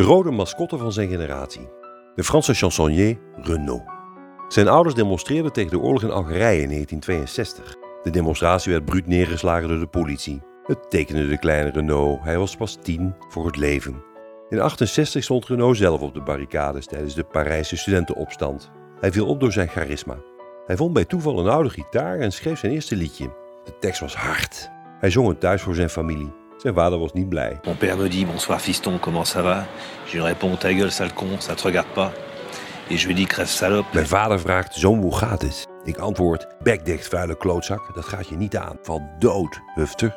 De rode mascotte van zijn generatie. De Franse chansonnier Renaud. Zijn ouders demonstreerden tegen de oorlog in Algerije in 1962. De demonstratie werd bruut neergeslagen door de politie. Het tekende de kleine Renaud. Hij was pas tien voor het leven. In 1968 stond Renaud zelf op de barricades tijdens de Parijse studentenopstand. Hij viel op door zijn charisma. Hij vond bij toeval een oude gitaar en schreef zijn eerste liedje. De tekst was hard. Hij zong het thuis voor zijn familie. Zijn vader was niet blij. Mon père me dit bonsoir fiston, comment ça va Je réponds ta gueule sale con, ça te regarde pas. Et je lui dis crève salope. Mijn vader vraagt, zoon hoe gaat het? Ik antwoord, bek dicht vuile klootzak, dat gaat je niet aan. Val dood, hufter.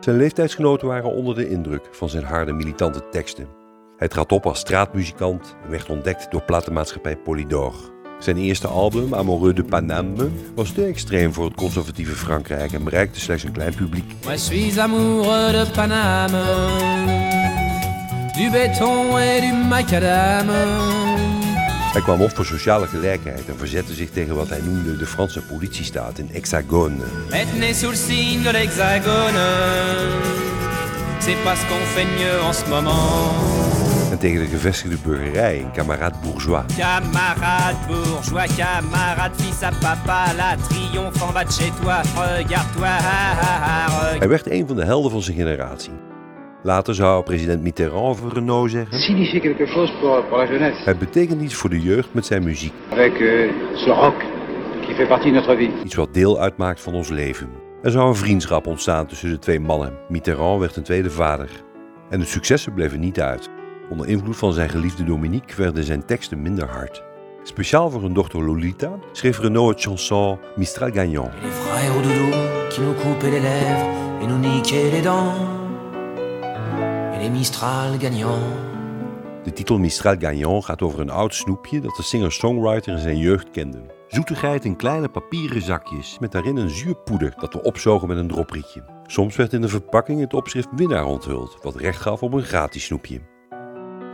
Zijn leeftijdsgenoten waren onder de indruk van zijn harde militante teksten. Hij trad op als straatmuzikant en werd ontdekt door platenmaatschappij Polydor. Zijn eerste album, Amoureux de Paname, was te extreem voor het conservatieve Frankrijk en bereikte slechts een klein publiek. Moi suis amoureux de Paname, du béton et du macadam. Hij kwam op voor sociale gelijkheid en verzette zich tegen wat hij noemde de Franse politiestaat in Hexagone. Né sous le signe de l'hexagone, c'est pas ce qu'on fait mieux en ce moment. En tegen de gevestigde burgerij in Camarade Bourgeois. Camarade bourgeois, camarade fils à papa, la triomphe en bas de chez toi, regarde-toi. Hij werd een van de helden van zijn generatie. Later zou president Mitterrand over Renault zeggen... signifie quelque chose pour, pour la jeunesse, Hij betekent iets voor de jeugd met zijn muziek. avec euh, ce rock qui fait partie de notre vie. Iets wat deel uitmaakt van ons leven. Er zou een vriendschap ontstaan tussen de twee mannen. Mitterrand werd een tweede vader. En de successen bleven niet uit. Onder invloed van zijn geliefde Dominique werden zijn teksten minder hard. Speciaal voor hun dochter Lolita schreef Renaud het chanson Mistral Gagnant. Les frères qui nous coupaient les lèvres et nous niquaient les dents. Et les Mistral gagnants. De titel Mistral Gagnant gaat over een oud snoepje dat de singer-songwriter in zijn jeugd kende. Zoetigheid in kleine papieren zakjes met daarin een zuur poeder dat we opzogen met een droprietje. Soms werd in de verpakking het opschrift winnaar onthuld, wat recht gaf op een gratis snoepje.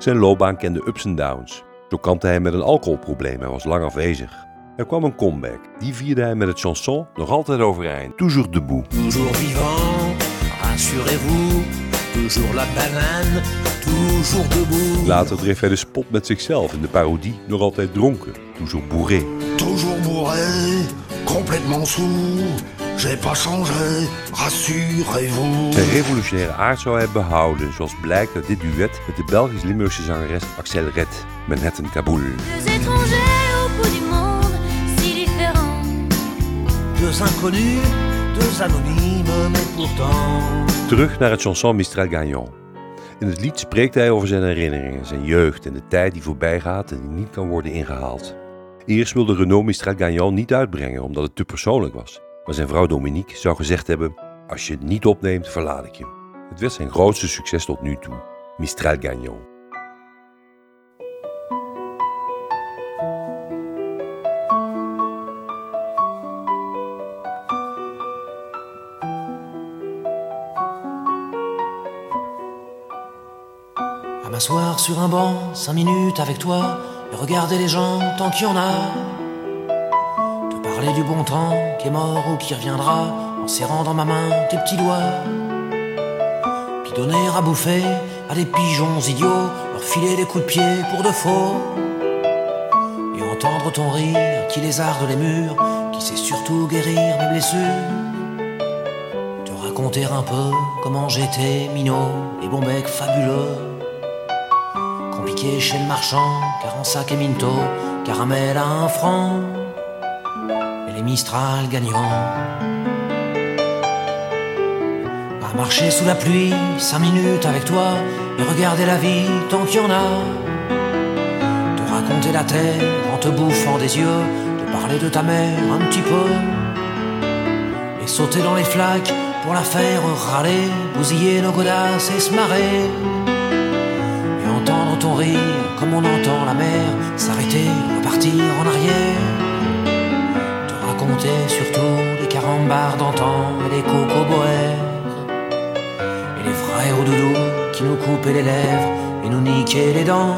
Zijn loopbaan kende ups en downs. Zo kampte hij met een alcoholprobleem, hij was lang afwezig. Er kwam een comeback. Die vierde hij met het chanson nog altijd overeind. Toujours debout. Toujours vivant, rassurez-vous. Toujours la banane, toujours debout. Later dreef hij de spot met zichzelf in de parodie nog altijd dronken. Toujours bourré. Toujours bourré, complètement sous. J'ai pas changé, rassurez-vous. Zijn revolutionaire aard zou hij behouden, zoals blijkt uit dit duet met de Belgisch-Limburgse zangeres Axel Red, Manhattan Kaboul. Deux étrangers au bout du monde, si différents. Deux inconnus, deux anonymes, mais pourtant. Terug naar het chanson Mistral Gagnant. In het lied spreekt hij over zijn herinneringen, zijn jeugd en de tijd die voorbij gaat en die niet kan worden ingehaald. Eerst wilde Renaud Mistral Gagnant niet uitbrengen omdat het te persoonlijk was. Maar zijn vrouw Dominique zou gezegd hebben: Als je het niet opneemt, verlaat ik je. Het werd zijn grootste succes tot nu toe: Mistral Gagnant. À m'asseoir sur un banc, cinq minutes avec toi, et regarder les gens tant qu'il y en a. Du bon temps qui est mort ou qui reviendra, en serrant dans ma main tes petits doigts. Puis donner à bouffer à des pigeons idiots, leur filer des coups de pied pour de faux. Et entendre ton rire qui lézarde les murs, qui sait surtout guérir mes blessures. Te raconter un peu comment j'étais minot et bon bec fabuleux. Compliqué chez le marchand, car en sac et minto, caramel à un franc, les Mistral gagnants. À marcher sous la pluie, cinq minutes avec toi, et regarder la vie tant qu'il y en a. Te raconter la terre en te bouffant des yeux, te parler de ta mère un petit peu, et sauter dans les flaques pour la faire râler, bousiller nos godasses et se marrer et entendre ton rire comme on entend la mer s'arrêter, repartir en arrière. Te raconter surtout les carambars d'antan et les cocoboères. Et les frères au doudou qui nous coupaient les lèvres et nous niquaient les dents.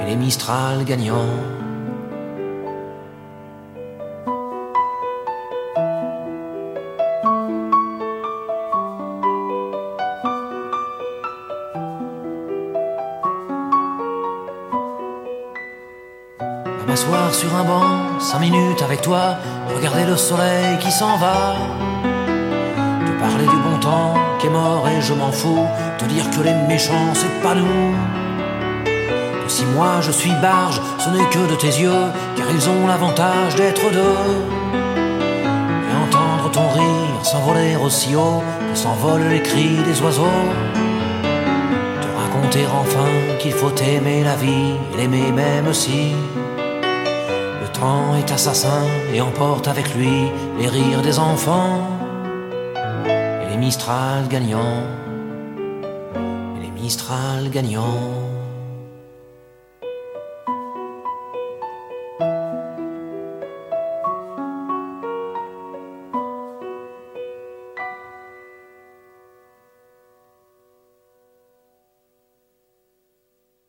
Et les Mistral gagnants. M'asseoir sur un banc, cinq minutes avec toi, regarder le soleil qui s'en va. Te parler du bon temps qui est mort et je m'en fous, te dire que les méchants c'est pas nous. Si moi je suis barge, ce n'est que de tes yeux, car ils ont l'avantage d'être deux. Et entendre ton rire s'envoler aussi haut que s'envolent les cris des oiseaux te raconter enfin qu'il faut aimer la vie l'aimer même si est assassin et emporte avec lui les rires des enfants et les Mistral gagnants et les Mistral gagnants.